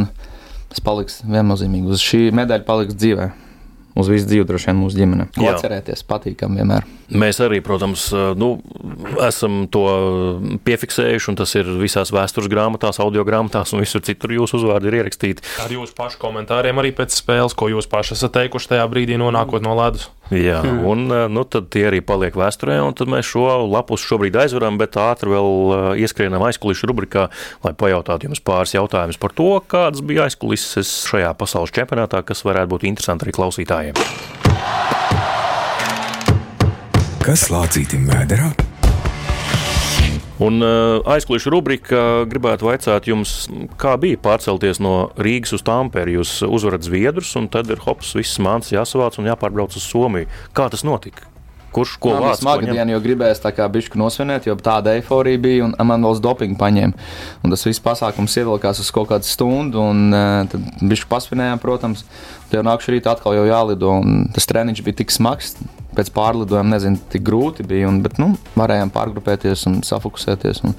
tas paliks viennozīmīgi. Uz šī medaļa paliks dzīvē. Uz visu dzīvi droši vien mūsu ģimene. Ko atcerēties, patīkam vienmēr. Mēs arī, protams, nu, esam to piefiksējuši, un tas ir visās vēstures grāmatās, audio grāmatās, un visur citur jūsu uzvārdi ir ierakstīti. Ar jūsu pašu komentāriem arī pēc spēles, ko jūs paši esat teikuši tajā brīdī, nonākot no ledus. Jā, hmm. un nu, tie arī paliek vēsturē, un tad mēs šo lapus šobrīd aizveram, bet ātri vēl ieskrienam aizkulisku rubrikā, lai pajautātu jums pāris jautājumus par to, kādas bija aizkulises šajā pasaules čempionātā, kas varētu būt interesanti arī klausītājiem. Kas lācītim vēderā? Un uh, aizkulisku rubrika gribētu vaicāt jums, kā bija pārcelties no Rīgas uz Tamperi. Jūs uzvarat Zviedrus, un tad ir hops, viss mācīs jāsavāc un jāpārbrauc uz Somiju. Kā tas notika? Kurš ko vāc? Smaga diena, jo gribējās tā kā bišķi nosvinēt, jo tāda eiforija bija, un man vēl dopingu paņēma. Un tas viss pasākums ievilkās uz kaut kādu stundu, un uh, tad bišķi pasvinējām, protams. Tad jau nākšu rīt atkal jau jālido, un tas treniņš bija tik smags. Pēc pārlidojuma nezinu, tik grūti bija, un, bet nu, varējām pārgrupēties un safokusēties un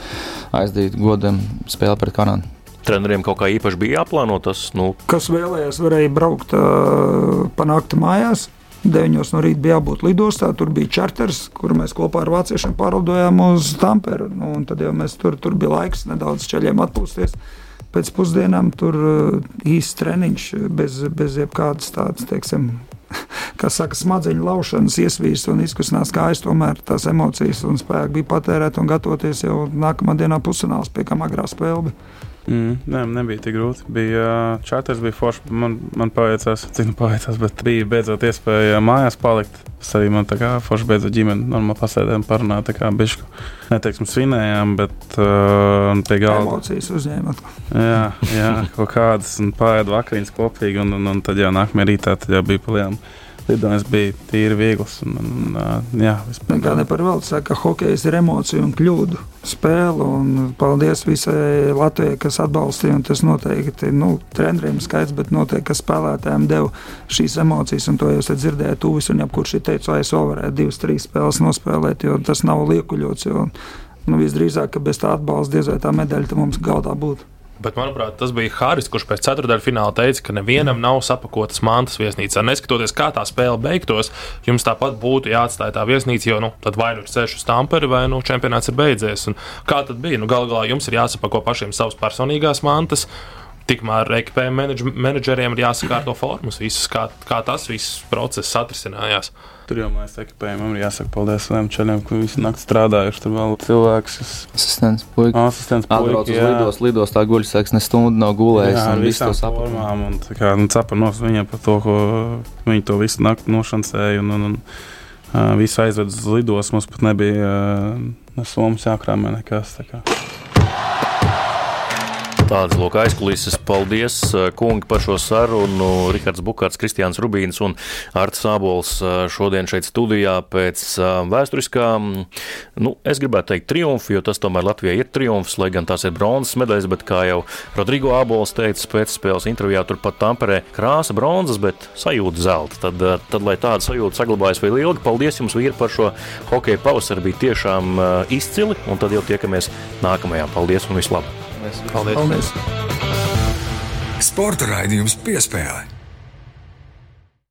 aizdīt godam spēli pret Kanādu treneriem kaut kā īpaši bija jāplāno tas. Nu. Kas vēlējās, varēja braukt uh, pa nakti mājās. 9 no rīta bija jābūt lidostā, tur bija čarters, kur mēs kopā ar vāciešiem pārlidojām uz Tamperu. Nu, tad jau mēs tur, tur bija laiks nedaudz ceļiem atpūsties. Pēc pusdienām tur īsts treniņš bez, bez jebkādas tādas, teiksim, kas saka, smadzeņu laušanas, iesvīst un izkustinās kājas. Tomēr tās emocijas un spēki bija patērēti un gatavoties jau nākamā dienā pusfināls, pie kā agrā spēle. Mm, nē, nebija tik grūti. Bija čatrs, bija forši. Man, man paveicās, cik nu paveicās, bet bija beidzot iespēja mājās palikt. Tas arī man tā kā forši beidzot ģimeni normāli pasēdējām, parunāt, tā kā bišku. Neteiksim, svinējām, bet uh, pie galda. Emocijas uzņēmāt. Jā, jā, kaut kādas un pārēd vakariņas kopīgi, un, un, un tad jau nākamajā rītā tad jau bija palielināts lidojums bija tīri viegls. Un, un, jā, Kā ne par velti saka, ka hokejs ir emociju un kļūdu spēle. Un paldies visai Latvijai, kas atbalstīja. Tas noteikti nu, treneriem skaidrs, bet noteikti, spēlētājiem deva šīs emocijas. Un to jūs dzirdējāt, tuvis un jebkurš ir teicis, vai es vēl varētu divas, trīs spēles nospēlēt, jo tas nav liekuļots. Jo, nu, visdrīzāk, ka bez tā atbalsta diez vai tā medaļa mums galdā būtu. Bet, manuprāt, tas bija Hāris, kurš pēc ceturtdaļa fināla teica, ka nevienam nav sapakotas mantas viesnīcā. Neskatoties, kā tā spēle beigtos, jums tāpat būtu jāatstāj tā viesnīca, jo nu, tad vai nu ir ceļš uz Tamperi, vai nu čempionāts ir beidzies. Un kā tad bija? Nu, Galu galā jums ir jāsapako pašiem savas personīgās mantas. Tikmēr ekipējuma menedžeriem ir jāsakārto formas, visas, kā, kā tas viss process atrisinājās. Tur jau mēs ekipējumam ir jāsaka paldies saviem ceļiem, ka visi nakti strādājuši. Tur vēl cilvēks, kas asistents, puika. Asistents, puika. Atbrauc uz lidos, lidos tā guļas, sēks ne stundu nav gulējis. Jā, viss to saprotām. Un tā kā nu, capa no viņiem par to, ko viņi to visu nakti nošancēja. Un, un, un, uh, visu aizved uz lidos, mums pat nebija uh, ne somas jākrāmē nekas. Tādas lūk aizkulises. Paldies, kungi, par šo sarunu. Rihards Bukārts, Kristiāns Rubīns un Arts Sābols šodien šeit studijā pēc vēsturiskā, nu, es gribētu teikt, triumfa, jo tas tomēr Latvijai ir triumfs, lai gan tās ir bronzas medaļas, bet kā jau Rodrigo Abols teica pēc spēles intervijā, turpat Tamperē krāsa bronzas, bet sajūta zelta. Tad, tad, lai tāda sajūta saglabājas vēl ilgi, paldies jums, vīri, par šo hokeja pavasari. Bija tiešām izcili, un tad jau tiekamies nākamajā. Paldies un vislabāk! Paldies! Paldies. Sporta raidījums piespēlē.